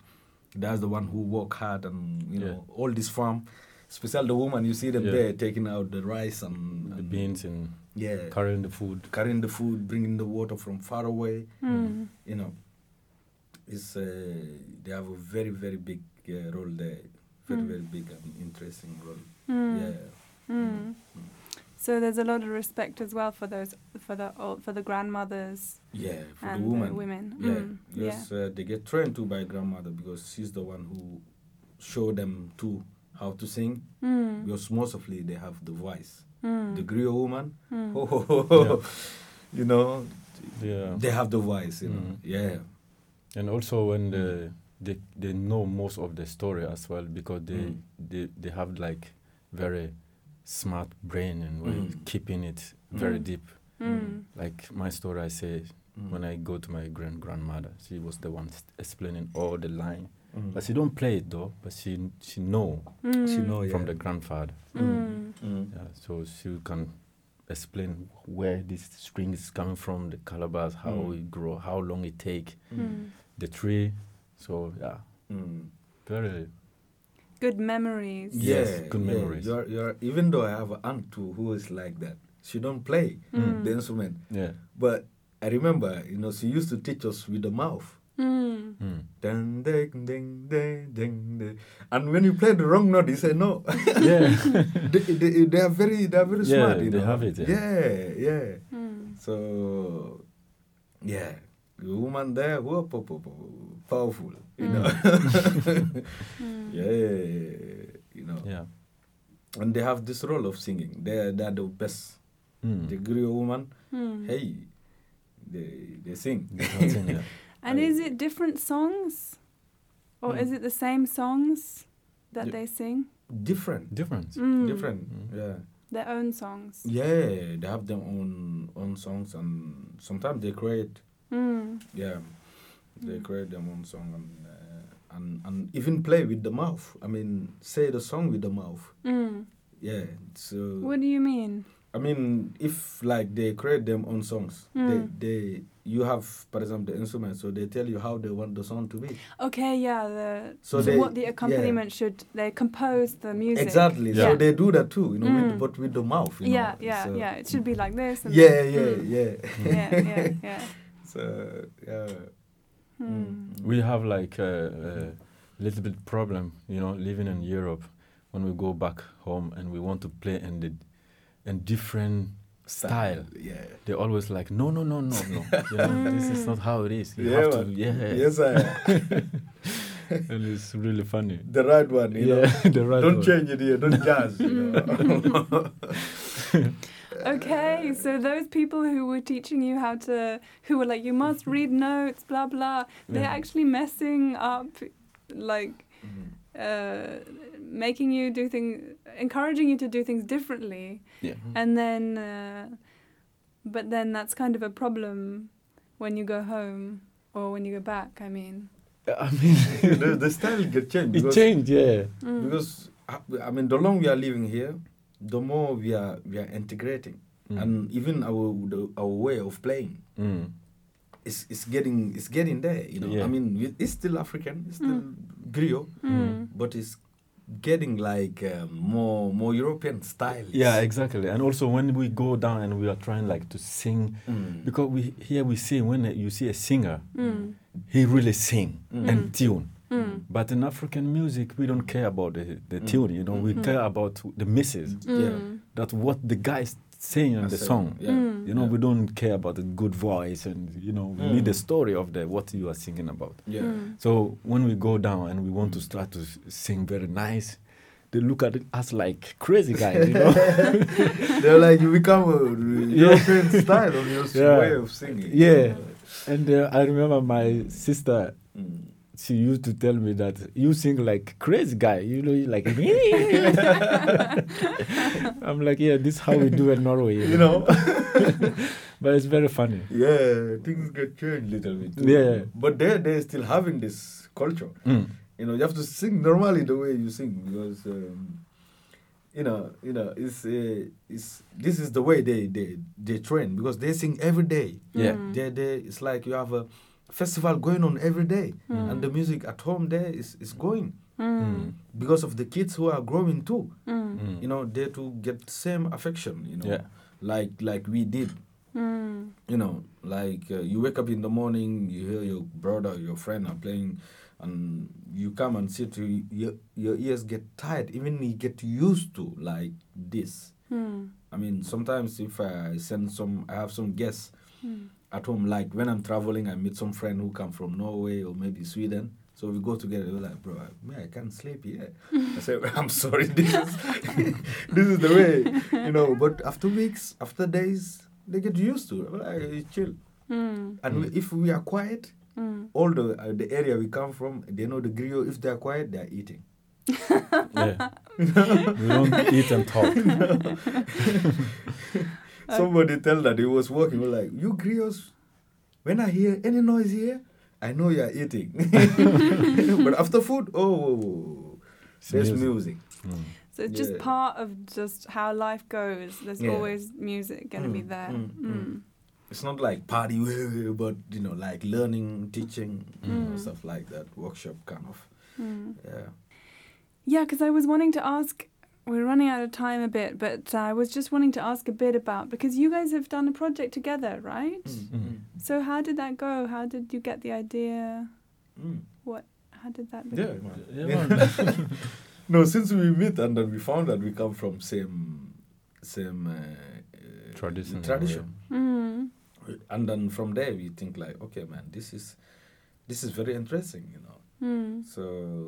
that's the one who work hard and you know all this farm. Especially the woman, you see them Yeah. there taking out the rice and, The and beans and yeah, carrying the food. carrying the food, bringing the water from far away. Mm. You know, it's uh, they have a very very big uh, role there, very Mm. very big and interesting role. Mm. Yeah. Mm. So there's a lot of respect as well for those for the old, for the grandmothers Yeah, for and the woman. the women. Yeah, Mm. yes, uh, they get trained too by grandmother because she's the one who show them too how to sing. Mm. Because mostly they have the voice. Mm. The griot woman, Mm. oh, you know, Yeah. they have the voice. You know, Mm. yeah, And also when the, they they know most of the story as well because they Mm. they, they have like very smart brain and we're Mm. keeping it very Mm. deep. Mm. Like my story, I say Mm. when I go to my grand grandmother, she was the one st- explaining all the line, Mm. but she don't play it though. But she she know Mm. She know, from the grandfather. Mm. Mm. Yeah, so she can explain where this string is coming from, the calabash, how Mm. it grow, how long it take, Mm. the tree. So yeah, Mm. very Good memories. Yeah, Yes, good yeah. memories. You're, you're, even though I have an aunt too who is like that, she don't play Mm. the instrument. yeah. But I remember, you know, she used to teach us with the mouth. Mm. Mm. And when you play the wrong note, you say no. Yeah. they, they, they are very, they are very Yeah, smart. You they know? have it, yeah. yeah, yeah. Mm. So, yeah, the woman there, who are po- po- po- powerful, you know. Mm. yeah, you know. yeah. And they have this role of singing. They they are the best. Mm. The griot woman, Mm. hey, they they sing. They can sing, yeah. And is it different songs? Or Mm. is it the same songs that Yeah. they sing? Different, Different. Mm. different. Mm. Yeah, Their own songs. yeah. They have their own own songs, and sometimes they create. Mm. Yeah, they Mm. create their own song and. Uh, and, and even play with the mouth. I mean, say the song with the mouth. Mm. Yeah. So What do you mean? I mean, if like they create their own songs, Mm. they, they you have, for example, the instrument, so they tell you how they want the song to be. Okay, yeah. The So so, they- what the accompaniment should they compose the music? Exactly. Yeah. So they do that too, you know, Mm. with, but with the mouth. You Yeah, know, yeah, so- yeah. It should be like this. And Yeah, yeah, Mm. yeah. yeah, yeah, yeah. So yeah. Mm. We have like a, a little bit problem, you know, living in Europe. When we go back home and we want to play in the in different style, Yeah. they always like, no, no, no, no, no. You know, this is not how it is. You Yeah, have to, yeah. Yes, I. and it's really funny. the right one, you yeah, know. the right don't one. change it here. Don't jazz. You know. Okay, so those people who were teaching you how to, who were like, you must read notes, blah blah, they're Yeah. actually messing up, like, Mhm. uh, making you do things, encouraging you to do things differently, Yeah. and then, uh, but then that's kind of a problem when you go home or when you go back. I mean, I mean, the, the style get changed it changed, yeah. Mm. because uh, I mean the longer we are living here, the more we are we are integrating, Mm. and even our the, our way of playing Mm. is is getting is getting there. You know, Yeah. I mean it's still African, it's still griot, Mm. but it's getting like um, more more European style. Yeah, exactly. And also when we go down and we are trying like to sing, Mm. because we here we see when you see a singer, Mm. he really sing Mm. and tune. Mm. But in African music, we don't care about the, the Mm. tune. You know, we Mm. care about the misses. Yeah. Mm. That what the guy is saying the say, song. Yeah. Mm. You know, Yeah. we don't care about the good voice and you know, we Mm. need the story of the what you are singing about. Yeah. Mm. So when we go down and we want to start to sing very nice, they look at us like crazy guys. You know. They're like you become a European style of your Yeah. way of singing. Yeah. And uh, I remember my sister, Mm. She used to tell me that you sing like crazy guy. You know, you like. I'm like, yeah, this is how we do in Norway. You know. but it's very funny. yeah, things get changed a little bit. too. Yeah. But they're they're still having this culture. Mm. You know, you have to sing normally the way you sing because um, you know, you know, it's uh, it's this is the way they they they train because they sing every day. Yeah. Mm. They they it's like you have a festival going on every day, Mm. and the music at home there is is going Mm. because of the kids who are growing too. Mm. Mm. You know, they to get same affection. You know, Yeah. like like we did. Mm. You know, like uh, you wake up in the morning, you hear your brother, your friend are playing, and you come and sit. Your your ears get tired. Even you get used to like this. Mm. I mean, sometimes if I send some, I have some guests Mm. At home. Like when I'm traveling, I meet some friend who come from Norway or maybe Sweden. So we go together. We're like, bro, I, man, I can't sleep here. I say, I'm sorry. This is this is the way, you know. But after weeks, after days, they get used to it. Like, it's chill. Mm. And we, if we are quiet, Mm. all the uh, the area we come from, they know the griot. If they are quiet, they are eating. yeah. we don't eat and talk. Somebody tell that he was working. We're like, you griots, when I hear any noise here, I know you are eating. but after food, oh, It's there's music. music. Mm. So it's just Yeah. part of just how life goes. There's Yeah. always music going to be Mm, there. mm, Mm. mm. It's not like party, but you know, like learning, teaching, you know, Mm. stuff like that. Workshop kind of. Mm. Yeah. Yeah, because I was wanting to ask. We're running out of time a bit, but I was just wanting to ask a bit about because you guys have done a project together, right? Mm. So how did that go? How did you get the idea? Mm. How did that? Yeah, begin? man. Yeah, no, since we meet and then we found that we come from same same uh, uh, Tradition. tradition, Mm. and then from there we think like, okay, man, this is this is very interesting, you know. Mm. So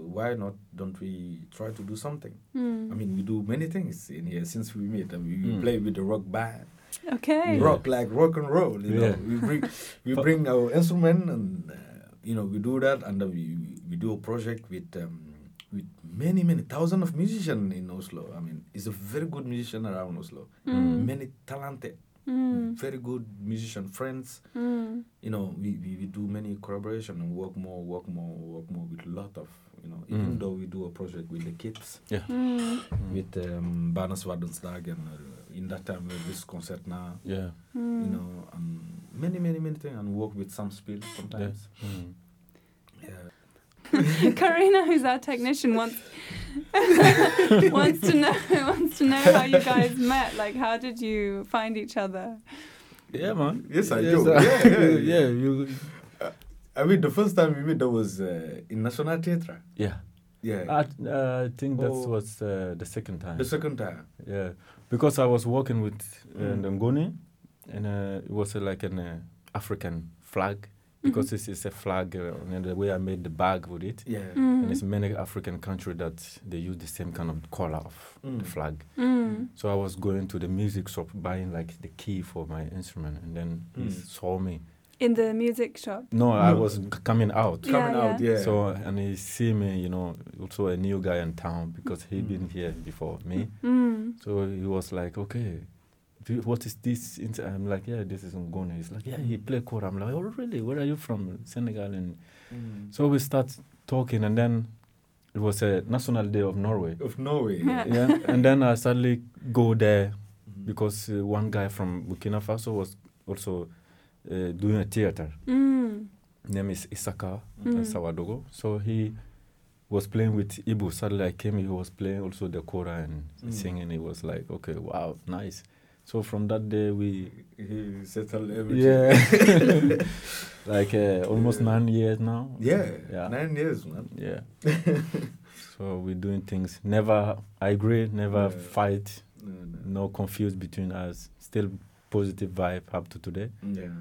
why not? Don't we try to do something? Mm. I mean, we do many things in here since we meet. and we Mm. play with the rock band, okay. Yeah. rock like rock and roll. You know, we bring we bring our instrument and uh, you know we do that, and then we we do a project with um, with many many thousands of musicians in Oslo. I mean, it's a very good musician around Oslo. Mm. Many talented, Mm. very good musician friends. Mm. You know, we, we, we do many collaboration and work more, work more, work more with a lot of you know. Even Mm. though we do a project with the kids yeah. Mm. with um, Barnas Verdensdag and uh, in that time with this concert now, Yeah. Mm. you know, and many, many, many things, and work with some spill Yeah. sometimes. Mm. Yeah. Karina, who's our technician, wants wants to know wants to know how you guys met. Like, how did you find each other? Yeah, man. Yes, I Yes, do. uh, Yeah, yeah, yeah. You. I mean, the first time we met, that was uh, in National Theatre. Yeah. Yeah. I, uh, I think that Oh. was uh, the second time. the second time. Yeah, because I was working with uh, Mm. Ngoni, and uh, it was uh, like an uh, African flag because this is a flag, uh, and the way I made the bag with it. Yeah. And it's many African countries that they use the same kind of color of Mm. the flag. Mm. So I was going to the music shop buying like the key for my instrument, and then he Mm. saw me. In the music shop. No, I was c- coming out. Yeah, Coming out, yeah. So and he see me, you know, also a new guy in town because he Mm. been here before me. Mm. So he was like, okay, do you, what is this? I'm like, yeah, this is Ngoni. He's like, yeah, he play kora. I'm like, oh, really? Where are you from? Senegal. And Mm. so we start talking, and then it was a National Day of Norway. Of Norway. Yeah. yeah, and then I suddenly go there Mhm. because uh, one guy from Burkina Faso was also uh, doing a theater. Mm. Name is Issaka Mm. Sawadogo. So he was playing with Ibu. Suddenly I came, he was playing also the kora and Mm. singing. He was like, okay, wow, nice. So from that day we He settled everything. yeah like uh, almost Yeah. nine years now Yeah. Yeah. Nine years, man. yeah so we're doing things never i agree never Yeah. fight No, no. no confuse between us still positive vibe up to today Yeah.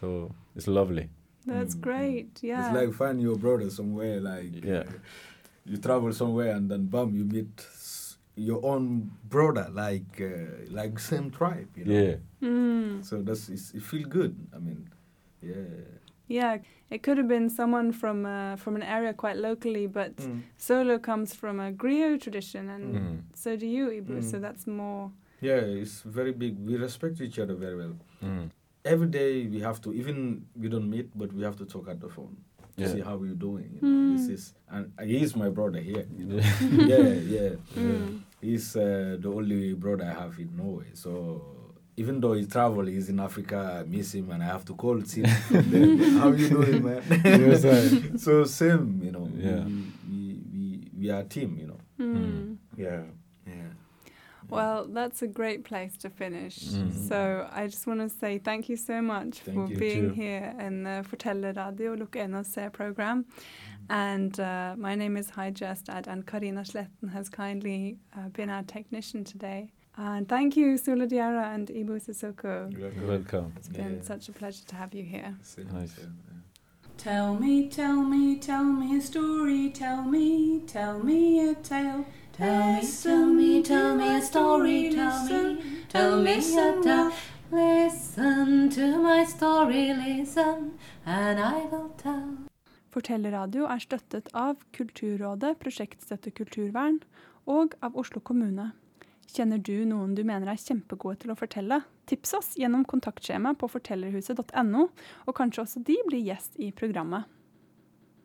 so it's lovely That's Mm, great. Yeah. It's like find your brother somewhere, like Yeah. uh, you travel somewhere and then bam, you meet s- your own brother, like uh, like same tribe, you know. yeah Mm. So that's it's, it feel good. I mean, yeah. Yeah. It could have been someone from uh, from an area quite locally, but Mm. solo comes from a griot tradition, and Mm. so do you, Ibu. Mm. So that's more. Yeah, it's very big. We respect each other very well. Mm. Every day we have to, even we don't meet, but we have to talk at the phone to Yeah. see how you're doing. You know? This Mm. is, and he is my brother here. You know? Yeah. yeah, yeah. Mm. He's uh, the only brother I have in Norway. So even though he travel, he's in Africa. I miss him, and I have to call him. from there. How you doing, man? Yes, so same, you know. Yeah. We, we, we, we are a team, you know. Mm. Yeah. Yeah. Well, that's a great place to finish. Mhm. So I just want to say thank you so much Thank for you. being too. here in the Fortelle Radio Lukke NRC program. And uh, my name is Hai Jerstad, and Karina Sletten has kindly uh, been our technician today. And thank you, Solo Diara and Ibu Sissoko. welcome It's been Yeah. such a pleasure to have you here. Nice. Tell me, tell me, tell me a story. Tell me, tell me a tale. Tell me, tell me, tell me a story. Tell me, tell me a tale. Listen to my story, listen, and I will tell. Fortellerradio er støttet av Kulturrådet, Prosjektstøtte kulturvern og av Oslo kommune. Kjenner du noen du mener er kjempegode til å fortelle? Tips oss gjennom kontaktskjema på fortellerhuset.no, og kanskje også de blir gjest i programmet.